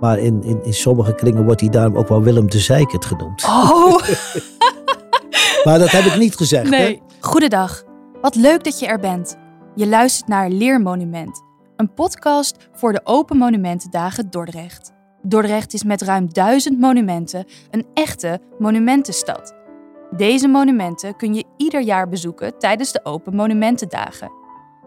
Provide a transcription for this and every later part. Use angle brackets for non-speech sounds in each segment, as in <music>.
Maar in, in, in sommige kringen wordt hij daarom ook wel Willem de Zeikert genoemd. Oh, <laughs> Maar dat heb ik niet gezegd. nee. Hè? Goedendag. Wat leuk dat je er bent. Je luistert naar Leermonument, een podcast voor de Open Monumentendagen Dordrecht. Dordrecht is met ruim duizend monumenten een echte monumentenstad. Deze monumenten kun je ieder jaar bezoeken tijdens de Open Monumentendagen.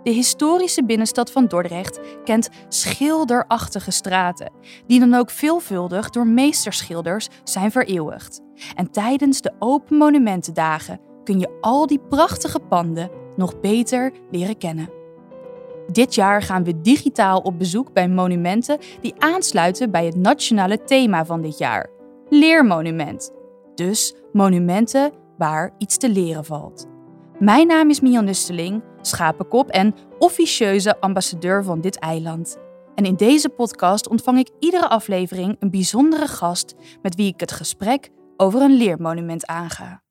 De historische binnenstad van Dordrecht kent schilderachtige straten, die dan ook veelvuldig door meesterschilders zijn vereeuwigd. En tijdens de Open Monumentendagen kun je al die prachtige panden nog beter leren kennen. Dit jaar gaan we digitaal op bezoek bij monumenten die aansluiten bij het nationale thema van dit jaar: Leermonument. Dus monumenten waar iets te leren valt. Mijn naam is Mian Nusteling, schapenkop en officieuze ambassadeur van dit eiland. En in deze podcast ontvang ik iedere aflevering een bijzondere gast met wie ik het gesprek over een leermonument aanga.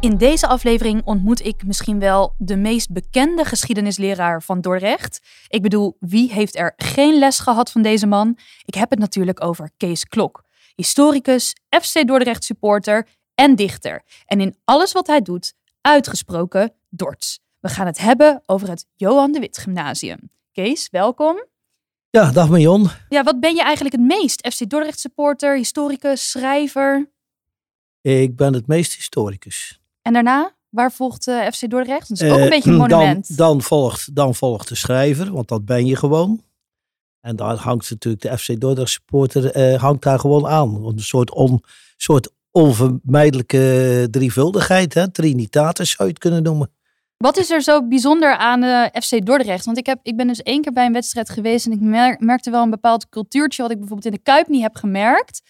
In deze aflevering ontmoet ik misschien wel de meest bekende geschiedenisleraar van Dordrecht. Ik bedoel, wie heeft er geen les gehad van deze man? Ik heb het natuurlijk over Kees Klok, historicus, FC Dordrecht supporter en dichter. En in alles wat hij doet, uitgesproken Dorts. We gaan het hebben over het Johan de Wit Gymnasium. Kees, welkom. Ja, dag Marion. Ja, wat ben je eigenlijk het meest? FC Dordrecht supporter, historicus, schrijver. Ik ben het meest historicus. En daarna, waar volgt eh, FC Dordrecht? Dat is ook Eh, een beetje een <clears throat> monument. Dan, dan, volgt, dan volgt de schrijver, want dat ben je gewoon. En daar hangt natuurlijk de FC Dordrecht supporter eh, hangt daar gewoon aan. Een soort, on, soort onvermijdelijke drievuldigheid, hè? trinitatis zou je het kunnen noemen. Wat is er zo bijzonder aan eh, FC Dordrecht? Want ik, heb, ik ben dus één keer bij een wedstrijd geweest en ik mer- merkte wel een bepaald cultuurtje wat ik bijvoorbeeld in de Kuip niet heb gemerkt.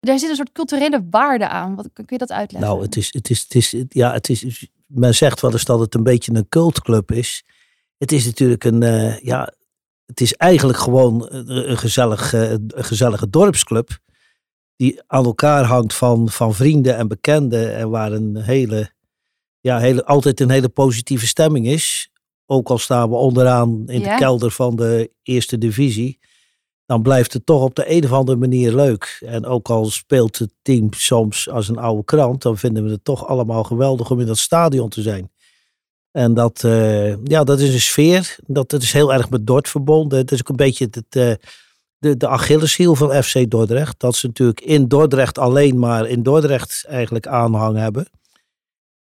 Daar zit een soort culturele waarde aan. Wat, kun je dat uitleggen? Nou, het is, het is, het is, ja, het is, men zegt wel eens dat het een beetje een cultclub is. Het is natuurlijk een, eh, ja, het is eigenlijk gewoon een, een, gezellig, eh, een gezellige dorpsclub. Die aan elkaar hangt van, van vrienden en bekenden. En waar een hele, ja, hele, altijd een hele positieve stemming is. Ook al staan we onderaan in Ja. de kelder van de eerste divisie. Dan blijft het toch op de een of andere manier leuk. En ook al speelt het team soms als een oude krant. Dan vinden we het toch allemaal geweldig om in dat stadion te zijn. En dat, eh, ja, dat is een sfeer. Dat, dat is heel erg met Dort verbonden. Het is ook een beetje het, eh, de, de Achilleshiel van FC Dordrecht. Dat ze natuurlijk in Dordrecht alleen maar in Dordrecht eigenlijk aanhang hebben.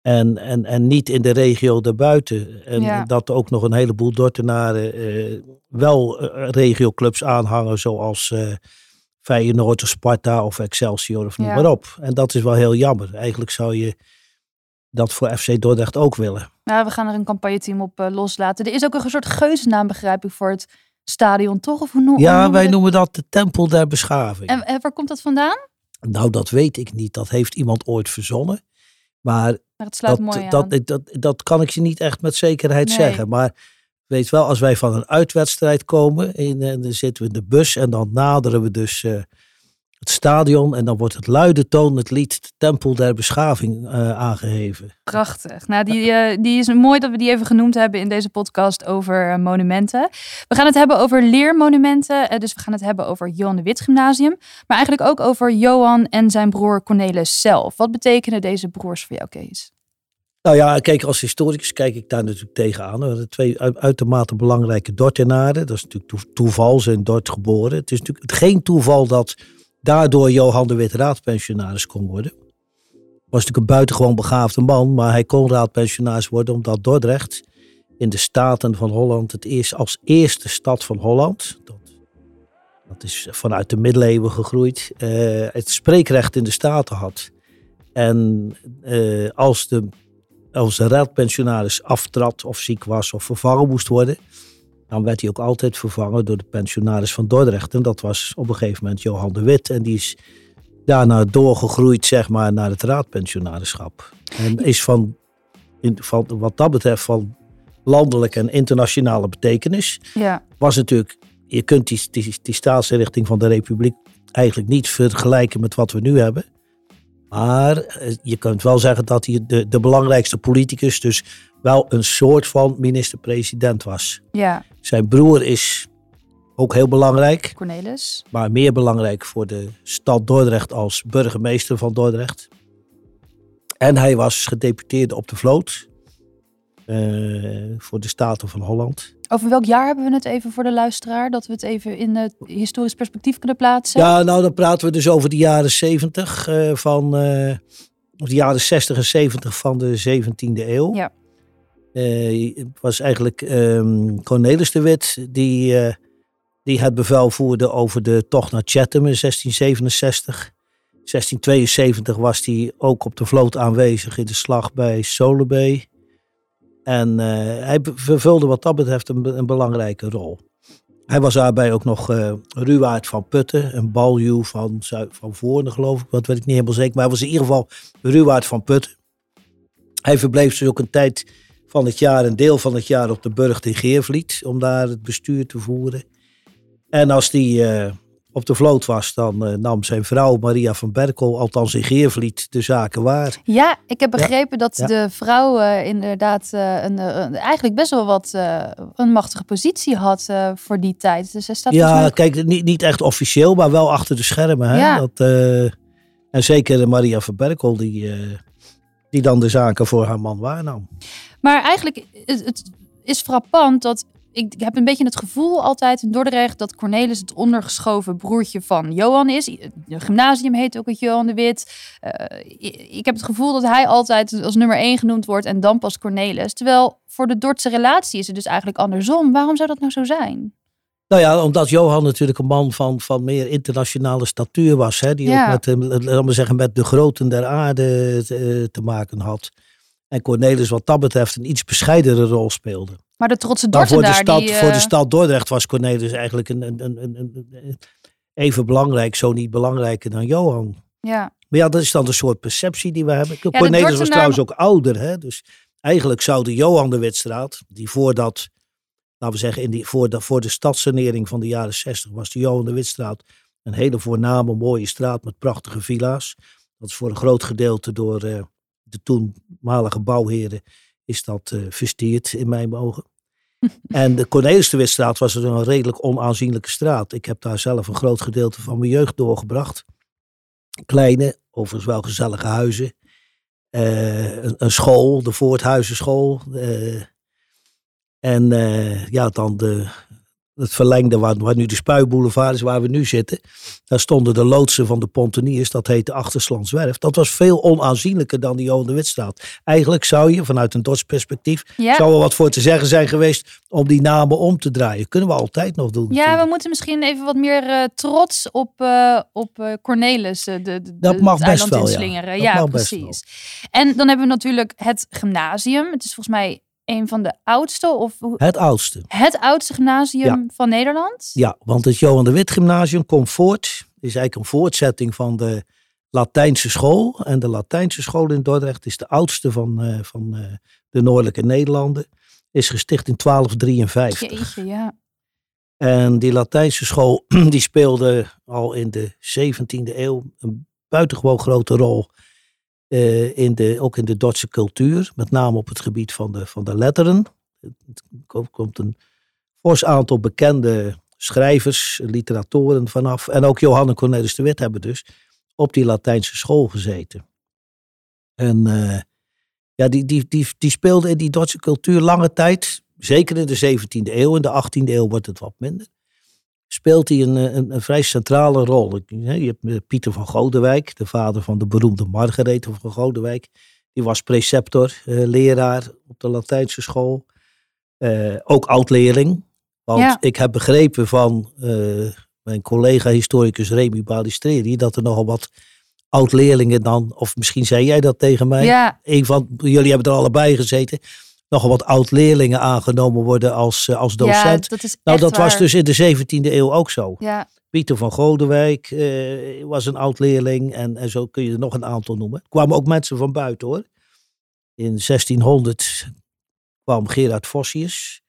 En, en, en niet in de regio daarbuiten. En Ja. dat ook nog een heleboel Dortenaren eh, wel eh, regioclubs aanhangen. Zoals eh Feyenoord of Sparta of Excelsior of noem Ja. maar op. En dat is wel heel jammer. Eigenlijk zou je dat voor FC Dordrecht ook willen. Ja, we gaan er een campagneteam op eh, loslaten. Er is ook een soort geuzennaam, begrijp ik, voor het stadion, toch? Of hoe noem, Ja, wij het? noemen dat de tempel der beschaving. En, en waar komt dat vandaan? Nou, dat weet ik niet. Dat heeft iemand ooit verzonnen. Maar Maar het sluit dat, mooi aan. dat, dat, dat kan ik je niet echt met zekerheid Nee. zeggen. Maar weet wel, als wij van een uitwedstrijd komen, en, en dan zitten we in de bus en dan naderen we dus eh, het stadion. En dan wordt het luide toon, het lied de Tempel der Beschaving eh, aangeheven. Prachtig. Nou, die, eh, die is mooi dat we die even genoemd hebben in deze podcast over eh, monumenten. We gaan het hebben over leermonumenten. dus we gaan het hebben over Johan de Wit Gymnasium. Maar eigenlijk ook over Johan en zijn broer Cornelis zelf. Wat betekenen deze broers voor jou, Kees? Nou ja, kijk, als historicus kijk ik daar natuurlijk tegenaan. We twee uitermate belangrijke Dortenaren. Dat is natuurlijk toe- toeval, ze zijn in Dort geboren. Het is natuurlijk geen toeval dat daardoor Johan de Wit raadpensionaris kon worden. Was natuurlijk een buitengewoon begaafde man, maar hij kon raadpensionaris worden omdat Dordrecht in de Staten van Holland het eerst als eerste stad van Holland, dat, dat is vanuit de middeleeuwen gegroeid, eh, het spreekrecht in de Staten had. En eh, als de als de raadpensionaris aftrad of ziek was of vervangen moest worden, dan werd hij ook altijd vervangen door de pensionaris van Dordrecht. En dat was op een gegeven moment Johan de Wit. En die is daarna doorgegroeid, zeg maar, naar het raadpensionarisschap. En is van, in, van wat dat betreft van landelijke en internationale betekenis. Ja, Was natuurlijk, je kunt die, die, die staatsinrichting van de Republiek eigenlijk niet vergelijken met wat we nu hebben. Maar eh, je kunt wel zeggen dat hij de, de belangrijkste politicus dus wel een soort van minister-president was. ja. Zijn broer is ook heel belangrijk. Cornelis. Maar meer belangrijk voor de stad Dordrecht als burgemeester van Dordrecht. En hij was gedeputeerde op de vloot uh, voor de Staten van Holland. Over welk jaar hebben we het even voor de luisteraar? Dat we het even in het historisch perspectief kunnen plaatsen? Ja, nou dan praten we dus over de jaren 70 uh, van, uh, of de jaren 60 en 70 van de 17e eeuw. Ja. Het was eigenlijk um, Cornelis de Wit die, die het bevel voerde over de tocht naar Chatham in 1667. 1672 was hij ook op de vloot aanwezig in de slag bij Solebay. En uh, hij vervulde wat dat betreft een, belangrijke rol. Hij was daarbij ook nog uh, Ruwaard van Putten, een baljuw van, van Voorne geloof ik, wat weet ik niet helemaal zeker. Maar hij was in ieder geval Ruwaard van Putten. Hij verbleef dus ook een tijd van het jaar, een deel van het jaar op de burcht in Geervliet, om daar het bestuur te voeren. En als die uh, op de vloot was, dan uh, nam zijn vrouw Maria van Berkel, althans in Geervliet, de zaken waar. Ja, ik heb begrepen dat de vrouw uh, inderdaad een, eigenlijk best wel wat een machtige positie had voor die tijd. Dus staat ja, kijk, niet, niet echt officieel, maar wel achter de schermen. Hè? Ja. Dat, en zeker Maria van Berkel, die, die dan de zaken voor haar man waarnam. Maar eigenlijk, het, het is frappant dat ik heb een beetje het gevoel altijd in Dordrecht dat Cornelis het ondergeschoven broertje van Johan is. Het gymnasium heet ook het Johan de Wit. Uh, ik heb het gevoel dat hij altijd als nummer één genoemd wordt en dan pas Cornelis. Terwijl voor de Dordtse relatie is het dus eigenlijk andersom. Waarom zou dat nou zo zijn? Nou ja, omdat Johan natuurlijk een man van, van meer internationale statuur was. Hè, die ja. ook met, laten we zeggen, met de groten der aarde te, te maken had. En Cornelis wat dat betreft een iets bescheidere rol speelde. Maar de trotse Dordtenaar... Voor de, stad, die, voor de eh, stad Dordrecht was Cornelis eigenlijk een, een, een, een, even belangrijk, zo niet belangrijker dan Johan. Ja. Maar ja, dat is dan de soort perceptie die we hebben. Ja, Cornelis was trouwens ook ouder. Hè? Dus eigenlijk zou de Johan de Witstraat, die voordat, laten we zeggen, in die, voor, de, voor de stadssanering van de jaren 60 was de Johan de Witstraat een hele voorname, mooie straat met prachtige villa's. Dat is voor een groot gedeelte door uh, de toenmalige bouwheren is dat uh, versteerd in mijn ogen. <laughs> en de Cornelis de Witstraat was een redelijk onaanzienlijke straat. Ik heb daar zelf een groot gedeelte van mijn jeugd doorgebracht. Kleine, overigens wel gezellige huizen. Uh, een, een, school, de Voorthuizenschool. Uh, en ja, dan de, het verlengde waar, waar nu de Spuiboulevard is, waar we nu zitten. Daar stonden de loodsen van de ponteniers, dat heette Achterslandswerf. Dat was veel onaanzienlijker dan die Johan de Witstraat. Eigenlijk zou je, vanuit een Dorts perspectief, zou er wat voor te zeggen zijn geweest om die namen om te draaien. Kunnen we altijd nog doen. Ja, we moeten misschien even wat meer uh, trots op, uh, op uh, Cornelis, de, de, dat mag best wel, ja. ja, precies. En dan hebben we natuurlijk het gymnasium. Het is volgens mij een van de oudste? Of, het oudste. Het oudste gymnasium van Nederland? Ja, want het Johan de Wit Gymnasium komt voort. is eigenlijk een voortzetting van de Latijnse school. En de Latijnse school in Dordrecht is de oudste van, uh, van uh, de Noordelijke Nederlanden. Is gesticht in 1253. Jeetje, ja. En die Latijnse school <clears throat> die speelde al in de 17e eeuw een buitengewoon grote rol uh, in de, ook in de Duitse cultuur, met name op het gebied van de, van de letteren. Er komt een fors aantal bekende schrijvers, literatoren vanaf. En ook Johannes Cornelis de Wit hebben dus op die Latijnse school gezeten. En uh, ja, die, die, die, die speelde in die Duitse cultuur lange tijd, zeker in de 17e eeuw. In de 18e eeuw wordt het wat minder speelt hij een, een, een, vrij centrale rol. Je hebt eh, Pieter van Godewijk, de vader van de beroemde Margarethe van Godewijk. Die was preceptor, eh, leraar op de Latijnse school. Eh, ook oud-leerling. Want ik heb begrepen van mijn collega-historicus Remy Balistreri dat er nogal wat oud-leerlingen dan, of misschien zei jij dat tegen mij. Ja. Een van jullie hebben er allebei gezeten nogal wat oud-leerlingen aangenomen worden als, uh, als docent. Ja, dat nou, dat waar. was dus in de 17e eeuw ook zo. Ja. Pieter van Godewijk uh, was een oud-leerling en, en zo kun je er nog een aantal noemen. Er kwamen ook mensen van buiten hoor. In 1600 kwam Gerard Vossius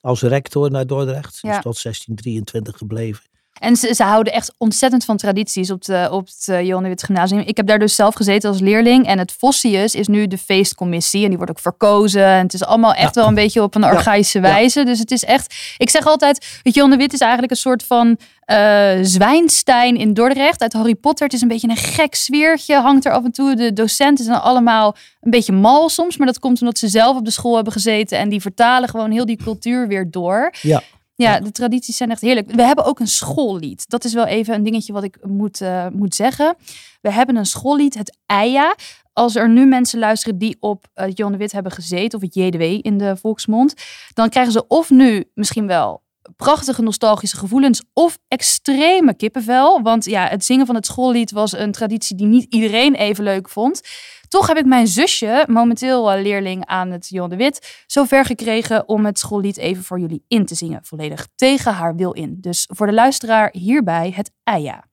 als rector naar Dordrecht. Ja. Is tot 1623 gebleven. En ze, ze houden echt ontzettend van tradities op, de, op het uh, Johan de Witt Gymnasium. Ik heb daar dus zelf gezeten als leerling. En het Vossius is nu de feestcommissie. En die wordt ook verkozen. En het is allemaal echt wel een beetje op een archaïsche wijze. Dus het is echt... Ik zeg altijd, het Johan de Witt is eigenlijk een soort van uh, Zwijnstein in Dordrecht uit Harry Potter. Het is een beetje een gek sfeertje, hangt er af en toe. De docenten zijn allemaal een beetje mal soms, maar dat komt omdat ze zelf op de school hebben gezeten en die vertalen gewoon heel die cultuur weer door. Ja. Ja, de tradities zijn echt heerlijk. We hebben ook een schoollied. Dat is wel even een dingetje wat ik moet, uh, moet zeggen. We hebben een schoollied, het Eia. Als er nu mensen luisteren die op uh, Johan de Wit hebben gezeten, of het JDW in de volksmond, dan krijgen ze of nu misschien wel prachtige nostalgische gevoelens of extreme kippenvel. Want ja, het zingen van het schoollied was een traditie die niet iedereen even leuk vond. Toch heb ik mijn zusje, momenteel leerling aan het Johan de Wit, zover gekregen om het schoollied even voor jullie in te zingen. Volledig tegen haar wil in. Dus voor de luisteraar hierbij het Eia.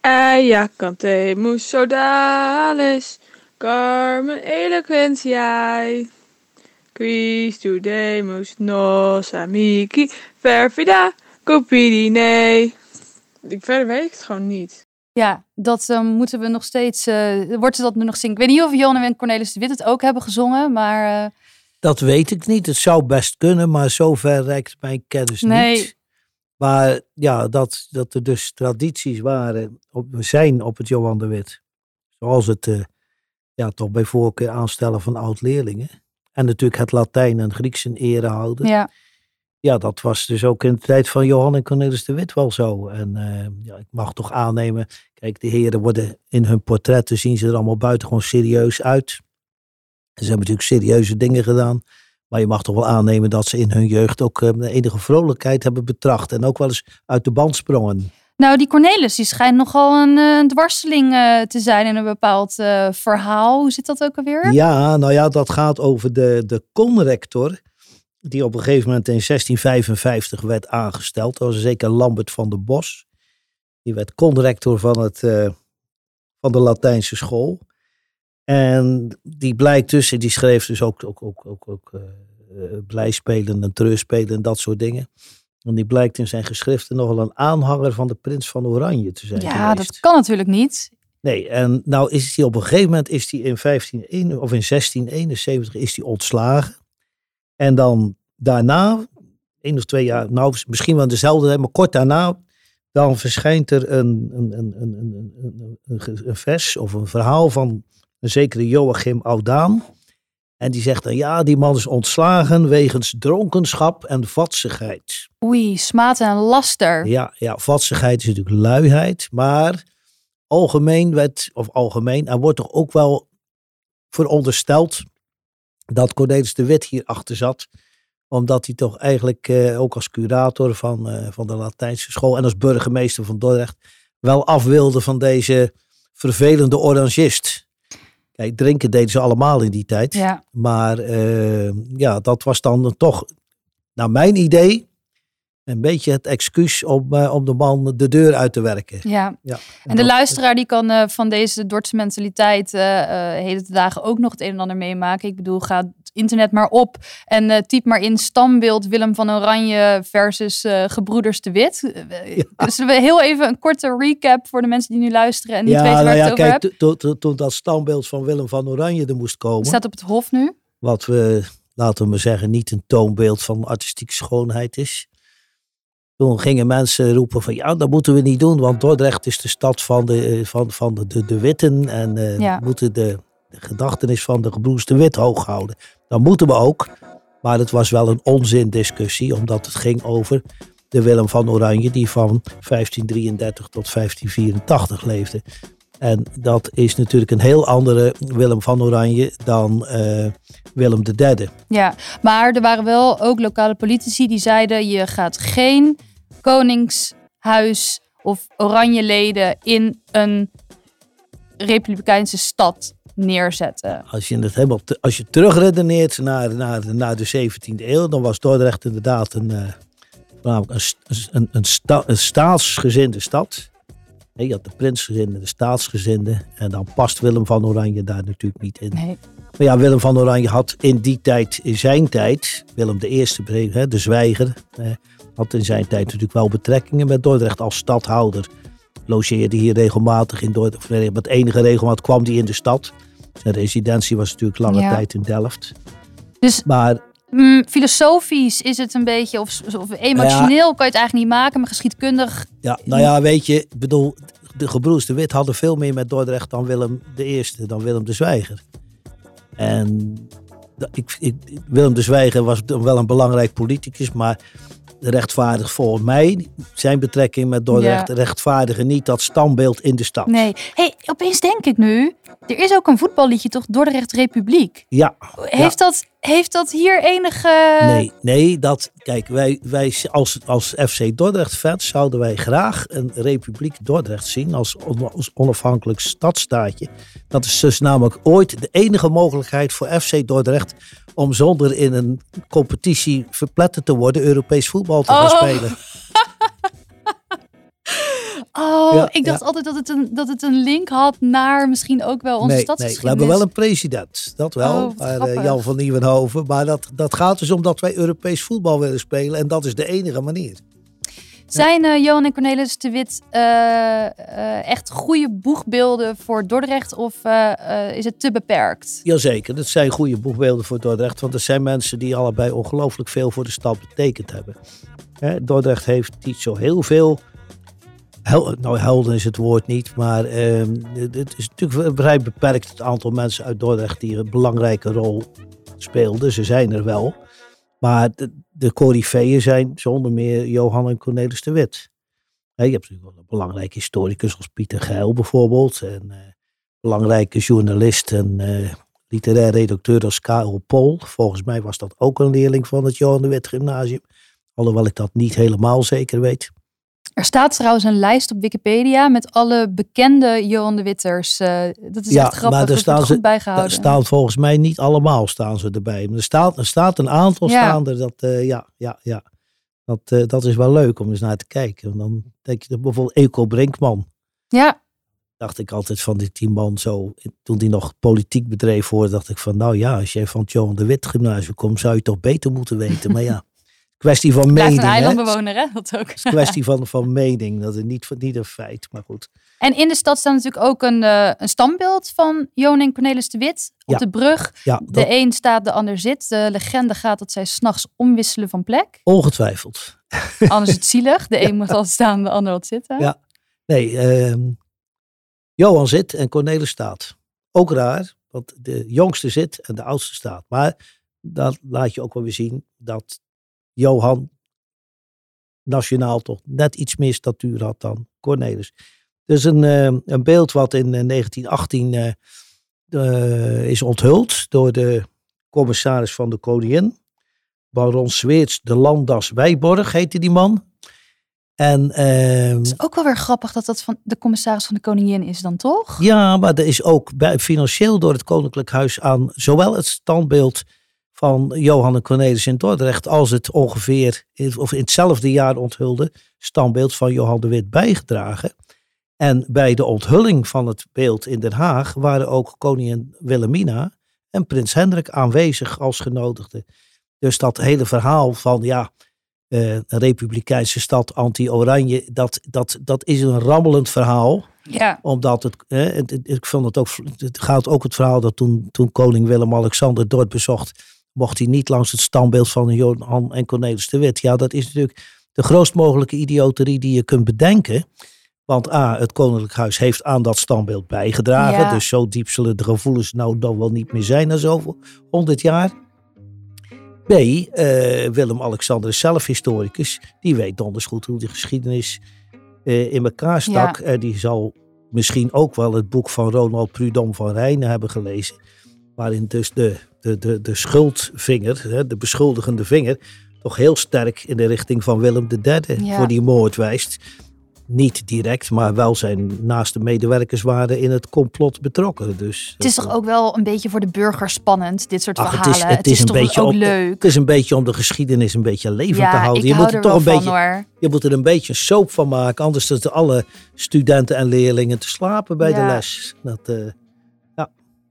Eia cantemus sodalis, carmen eloquentiae. Quis nos amici perfida copidine. Ik verder weet ik het gewoon niet. Ja, dat um, moeten we nog steeds. Uh, wordt dat nu nog zingen? Ik weet niet of Jan en Cornelis de Wit het ook hebben gezongen, maar. Uh... Dat weet ik niet. Het zou best kunnen, maar zover reikt mijn kennis nee. niet. Maar ja, dat, dat er dus tradities waren, op, zijn op het Johan de Wit. Zoals het uh, ja, toch bij voorkeur aanstellen van oud-leerlingen. En natuurlijk het Latijn en Grieks in ere houden. Ja. Ja, dat was dus ook in de tijd van Johan en Cornelis de Wit wel zo. En uh, ja, ik mag toch aannemen, kijk, de heren worden in hun portretten, zien ze er allemaal buitengewoon serieus uit. Ze hebben natuurlijk serieuze dingen gedaan. Maar je mag toch wel aannemen dat ze in hun jeugd ook uh, enige vrolijkheid hebben betracht. En ook wel eens uit de band sprongen. Nou, die Cornelis die schijnt nogal een, een dwarseling uh, te zijn in een bepaald uh, verhaal. Hoe zit dat ook alweer? Ja, nou ja, dat gaat over de, de conrector. Die op een gegeven moment in 1655 werd aangesteld. Dat was zeker Lambert van der Bos. Die werd conrector van, het, van de Latijnse school. En die blijkt tussen, die schreef dus ook, ook, ook, ook, ook blijspelen en treurspelen en dat soort dingen. En die blijkt in zijn geschriften nogal een aanhanger van de prins van Oranje te zijn. Ja, dat kan natuurlijk niet. Nee, en nou is hij op een gegeven moment is hij in 15, of in 1671 is hij ontslagen. En dan daarna, één of twee jaar, nou misschien wel dezelfde, maar kort daarna, dan verschijnt er een, een, een, een, een, een, een vers of een verhaal van een zekere Joachim Oudaan. En die zegt dan, ja, die man is ontslagen wegens dronkenschap en vatsigheid. Oei, smaad en laster. Ja, ja, vatsigheid is natuurlijk luiheid, maar algemeen werd, of algemeen, er wordt toch ook wel verondersteld dat Cornelis de Wit hierachter zat. Omdat hij toch eigenlijk eh, ook als curator van, uh, van de Latijnse school en als burgemeester van Dordrecht wel af wilde van deze vervelende orangist. Kijk, drinken deden ze allemaal in die tijd. Ja. Maar uh, ja, dat was dan toch, naar mijn idee, een beetje het excuus om, uh, om de man de deur uit te werken. Ja, ja. en, en de luisteraar die kan uh, van deze Dordtse mentaliteit hele dagen ook nog het een en ander meemaken. Ik bedoel, ga het internet maar op en typ maar in stambeeld Willem van Oranje versus Gebroeders de Wit. <laughs> Ja. Dus we heel even een korte recap voor de mensen die nu luisteren en niet ja, weten waar nou ik ja, het over kijk, heb. Toen, toen dat stambeeld van Willem van Oranje er moest komen. Staat op het hof nu. Wat we, laten we maar zeggen, niet een toonbeeld van artistieke schoonheid is. Toen gingen mensen roepen van ja, dat moeten we niet doen, want Dordrecht is de stad van de, van, van de, de, de Witten en uh, Ja. we moeten de, de gedachtenis van de gebroeders de Wit hoog houden. Dat moeten we ook, maar het was wel een onzindiscussie, omdat het ging over de Willem van Oranje die van 1533 tot 1584 leefde. En dat is natuurlijk een heel andere Willem van Oranje dan eh, Willem III. Ja, maar er waren wel ook lokale politici die zeiden: je gaat geen koningshuis of oranjeleden in een republikeinse stad neerzetten. Als je het helemaal als je terugredeneert naar, naar, naar de 17e eeuw, dan was Dordrecht inderdaad een, voornamelijk een, een, een, een staatsgezinde stad. Je had de prinsgezinden, de staatsgezinden. En dan past Willem van Oranje daar natuurlijk niet in. Nee. Maar ja, Willem van Oranje had in die tijd, in zijn tijd, Willem de Eerste, hè, de zwijger, had in zijn tijd natuurlijk wel betrekkingen met Dordrecht als stadhouder. Logeerde hier regelmatig in Dordrecht. Met enige regelmaat kwam hij in de stad. Zijn residentie was natuurlijk lange Ja. tijd in Delft. Dus Maar mm, filosofisch is het een beetje, of, of emotioneel kan je het eigenlijk niet maken, maar geschiedkundig. ja, nou ja, weet je, ik bedoel, de gebroeders de Wit hadden veel meer met Dordrecht dan Willem de Eerste, dan Willem de Zwijger. En ik, ik, Willem de Zwijger was wel een belangrijk politicus, maar rechtvaardig volgens mij zijn betrekking met Dordrecht Ja. rechtvaardigen niet dat standbeeld in de stad. Nee. hey, opeens denk ik nu, er is ook een voetballiedje toch, Dordrecht Republiek. Ja, Heeft, dat, heeft dat hier enige... nee, nee, dat, kijk, wij, wij als, als FC Dordrecht fans zouden wij graag een Republiek Dordrecht zien als, on- als onafhankelijk stadstaatje. Dat is dus namelijk ooit de enige mogelijkheid voor FC Dordrecht om zonder in een competitie verpletterd te worden Europees voetbal te gaan Oh. spelen. Oh, Ja, ik dacht ja. altijd dat het, een, dat het een link had naar misschien ook wel onze Nee, nee, we hebben wel een president, dat wel, Oh, eh. Jan van Nieuwenhoven. Maar dat, dat gaat dus om dat wij Europees voetbal willen spelen en dat is de enige manier. Zijn eh, Johan en Cornelis de Wit eh, echt goede boegbeelden voor Dordrecht of is het te beperkt? Jazeker, dat zijn goede boegbeelden voor Dordrecht. Want het zijn mensen die allebei ongelooflijk veel voor de stad betekend hebben. Hè, Dordrecht heeft niet zo heel veel. Nou, helden is het woord niet. Maar ehm, het is natuurlijk vrij beperkt het aantal mensen uit Dordrecht die een belangrijke rol speelden. Ze zijn er wel. Maar de, de zijn zonder meer Johan en Cornelis de Wit. Je hebt natuurlijk wel een belangrijke historicus als Pieter Geil bijvoorbeeld. En eh, belangrijke journalist en eh, literair redacteur als Karel Pol. Volgens mij was dat ook een leerling van het Johan de Wit Gymnasium. Alhoewel ik dat niet helemaal zeker weet. Er staat trouwens een lijst op Wikipedia met alle bekende Johan de Witters. eh, dat is Ja, echt grappig. maar dat staan ze- goed bijgehouden. Daar staan volgens mij niet allemaal staan ze erbij. Maar er staat, er staat een aantal Ja. staan er. Dat, eh, ja, ja, ja. Dat, eh, dat is wel leuk om eens naar te kijken. Want dan denk je bijvoorbeeld Eco Brinkman. Ja, Dacht ik altijd van die tien man zo. Toen die nog politiek bedreef hoorde, dacht ik van nou ja, als jij van het Johan de Wit Gymnasium komt, zou je toch beter moeten weten. Maar ja, <laughs> kwestie van blijft mening. een hè. eilandbewoner hè, dat ook. Het is een kwestie <laughs> van, van mening. Dat is niet, niet een feit, maar goed. En in de stad staat natuurlijk ook een, eh, een standbeeld van Johan en Cornelis de Wit op Ja. de brug. Ja, De dat, een staat, de ander zit. De legende gaat dat zij s'nachts omwisselen van plek. ongetwijfeld. <laughs> Anders is het zielig. De een moet al staan, de ander wat zitten. Ja. Nee, ehm, Johan zit en Cornelis staat. Ook raar, want de jongste zit en de oudste staat. Maar dan laat je ook wel weer zien dat Johan nationaal toch net iets meer statuur had dan Cornelis. Dus een, ehm, een beeld wat in eh, 1918 eh, eh, is onthuld door de commissaris van de koningin. Baron Zweerts de Landas Wijborg heette die man. En ehm, Het is ook wel weer grappig dat dat van de commissaris van de koningin is dan toch? ja, maar er is ook bij, financieel door het Koninklijk Huis aan zowel het standbeeld van Johan Cornelis in Dordrecht als het ongeveer of in hetzelfde jaar onthulde standbeeld van Johan de Wit bijgedragen. En bij de onthulling van het beeld in Den Haag waren ook koningin Wilhelmina en prins Hendrik aanwezig als genodigden. Dus dat hele verhaal van ja, eh, een republikeinse stad anti-oranje, dat, dat, dat is een rammelend verhaal Ja. omdat het, hè, het- het- ik vond het ook, het gaat ook het verhaal dat toen, toen koning Willem-Alexander Dordt bezocht, mocht hij niet langs het standbeeld van Johan en Cornelis de Wit. Ja, dat is natuurlijk de grootst mogelijke idioterie die je kunt bedenken. Want A, het Koninklijk Huis heeft aan dat standbeeld bijgedragen. Ja. Dus zo diep zullen de gevoelens nou dan wel niet meer zijn na zoveel honderd jaar. B, eh, Willem-Alexander is zelf historicus. Die weet donders goed hoe de geschiedenis eh, in elkaar stak. Eh, die zal misschien ook wel het boek van Ronald Prudhomme van Rijnen hebben gelezen. Waarin dus de, de, de, de schuldvinger, de beschuldigende vinger, toch heel sterk in de richting van Willem III Ja. voor die moord wijst. niet direct, maar wel zijn naaste medewerkers waren in het complot betrokken. Dus Het is toch ook wel een beetje voor de burger spannend, dit soort Ach, het verhalen. is- het is een toch beetje ook leuk. Het is een beetje om de geschiedenis een beetje levend te houden. Je hou moet er toch een van beetje, hoor. je moet er een beetje soap van maken, anders zitten alle studenten en leerlingen te slapen bij de les. Dat, eh,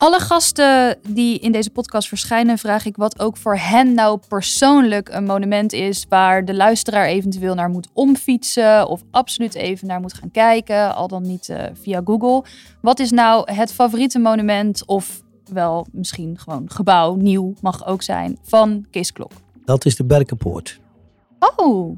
Alle gasten die in deze podcast verschijnen, vraag ik wat ook voor hen nou persoonlijk een monument is waar de luisteraar eventueel naar moet omfietsen of absoluut even naar moet gaan kijken, al dan niet eh, via Google. Wat is nou het favoriete monument of wel misschien gewoon gebouw, nieuw mag ook zijn, van Kees Klok? dat is de Berkenpoort. Oh,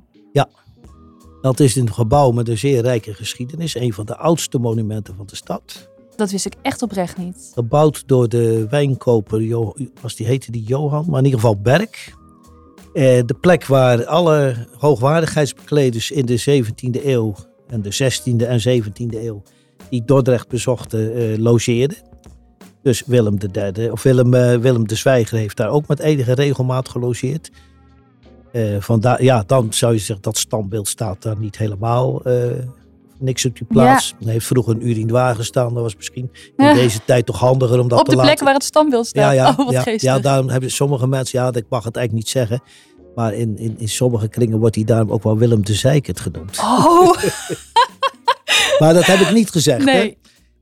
Dat is een gebouw met een zeer rijke geschiedenis. Een van de oudste monumenten van de stad. Dat wist ik echt oprecht niet. Gebouwd door de wijnkoper, was die, heette die Johan, maar in ieder geval Berk. Eh, de plek waar alle hoogwaardigheidsbekleders in de 17e eeuw en de 16e en 17e eeuw die Dordrecht bezochten, eh, logeerden. Dus Willem III, of Willem, eh, Willem de Zwijger heeft daar ook met enige regelmaat gelogeerd. Eh, vandaar, ja, dan zou je zeggen dat standbeeld staat daar niet helemaal eh, niks op die plaats. Er heeft vroeger een urinoir gestaan. Dat was misschien in Ja. deze tijd toch handiger om dat Op te de plek laten. waar het standbeeld staat. Ja, ja, oh, wat ja, ja, daarom hebben sommige mensen, ja, ik mag het eigenlijk niet zeggen. Maar in, in, in sommige kringen wordt hij daarom ook wel Willem de Zeikert genoemd. Oh, <laughs> Maar dat heb ik niet gezegd. Hè? nee.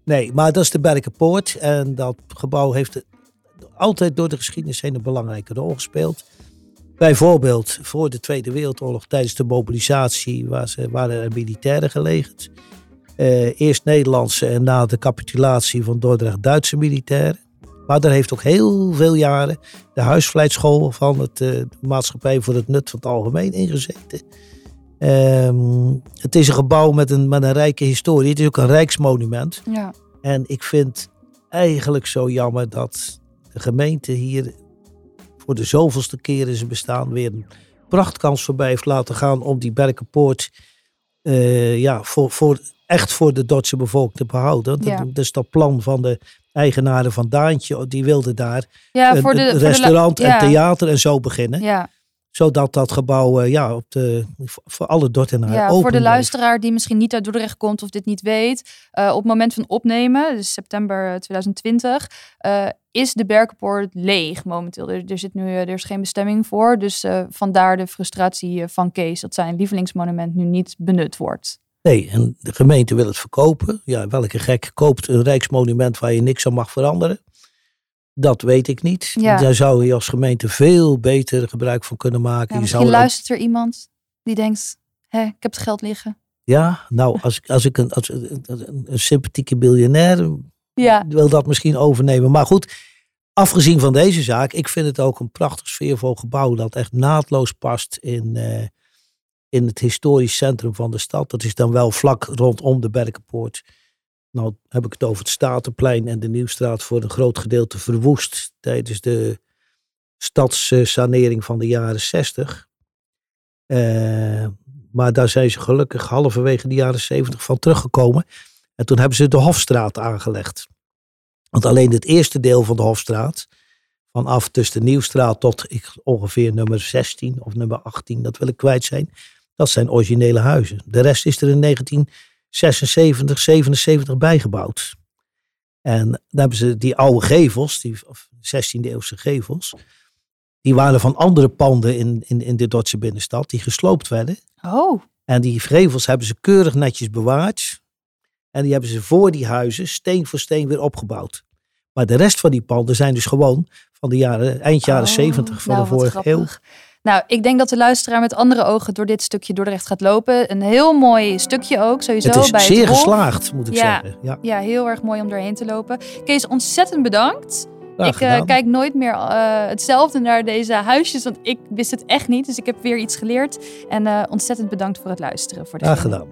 Nee, maar dat is de Berkenpoort. En dat gebouw heeft altijd door de geschiedenis heen een belangrijke rol gespeeld. Bijvoorbeeld voor de Tweede Wereldoorlog, tijdens de mobilisatie, waar ze, waren er militairen gelegerd. Eh, eerst Nederlandse en na de capitulatie van Dordrecht Duitse militairen. Maar daar heeft ook heel veel jaren de huisvlijtschool van het, eh, de Maatschappij voor het Nut van het Algemeen ingezeten. Ehm, het is een gebouw met een, met een rijke historie. Het is ook een rijksmonument. Ja. En ik vind eigenlijk zo jammer dat de gemeente hier voor de zoveelste keer in zijn bestaan weer een prachtkans voorbij heeft laten gaan om die Berkenpoort eh, ja, voor, voor, echt voor de Duitse bevolking te behouden. Ja. dat is dat plan van de eigenaren van Daantje, die wilden daar Ja, een, voor de, een voor de la- restaurant en theater en zo beginnen. Ja, Zodat dat gebouw eh, ja, op de, voor alle Dordtenaren ja open voor de luisteraar die misschien niet uit Dordrecht komt of dit niet weet. eh, op het moment van opnemen, dus september 2020, eh, is de Berkenpoort leeg momenteel. Er, er, zit nu, er is geen bestemming voor. Dus vandaar de frustratie van Kees dat zijn lievelingsmonument nu niet benut wordt. Nee, en de gemeente wil het verkopen. Ja, welke gek koopt een rijksmonument waar je niks aan mag veranderen? Dat weet ik niet. Ja. Daar zou je als gemeente veel beter gebruik van kunnen maken. Ja, je misschien zou er ook- luistert er iemand die denkt, Hé, ik heb het geld liggen. ja, nou, als, ik- als ik een, als, een, een, een sympathieke biljonair Ja, wil dat misschien overnemen. Maar goed, afgezien van deze zaak, ik vind het ook een prachtig sfeervol gebouw dat echt naadloos past in, eh, in het historisch centrum van de stad. Dat is dan wel vlak rondom de Berkenpoort. Nou heb ik het over het Statenplein en de Nieuwstraat voor een groot gedeelte verwoest tijdens de stadssanering van de jaren 60. Eh, maar daar zijn ze gelukkig halverwege de jaren 70 van teruggekomen. En toen hebben ze de Hofstraat aangelegd. Want alleen het eerste deel van de Hofstraat, vanaf tussen de Nieuwstraat tot ik, ongeveer nummer 16 of nummer 18, dat wil ik kwijt zijn, dat zijn originele huizen. De rest is er in 1976, 77 bijgebouwd. En dan hebben ze die oude gevels, die of 16e eeuwse gevels, die waren van andere panden in, in, in de Duitse binnenstad, die gesloopt werden. oh, En die gevels hebben ze keurig netjes bewaard. En die hebben ze voor die huizen steen voor steen weer opgebouwd. Maar de rest van die panden zijn dus gewoon van de jaren, eind jaren Oh, 70 van nou, de vorige eeuw. Nou, ik denk dat de luisteraar met andere ogen door dit stukje Dordrecht gaat lopen. Een heel mooi stukje ook, sowieso. Het is bij zeer het geslaagd, moet ik Ja. zeggen. Ja, Ja, heel erg mooi om doorheen te lopen. Kees, ontzettend bedankt. ik eh, kijk nooit meer eh, hetzelfde naar deze huisjes, want ik wist het echt niet. Dus ik heb weer iets geleerd. En eh, ontzettend bedankt voor het luisteren. Voor Graag gedaan.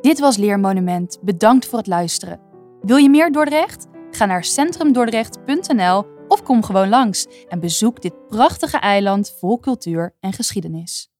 Dit was Leermonument. Bedankt voor het luisteren. Wil je meer Dordrecht? Ga naar centrumdordrecht.nl of kom gewoon langs en bezoek dit prachtige eiland vol cultuur en geschiedenis.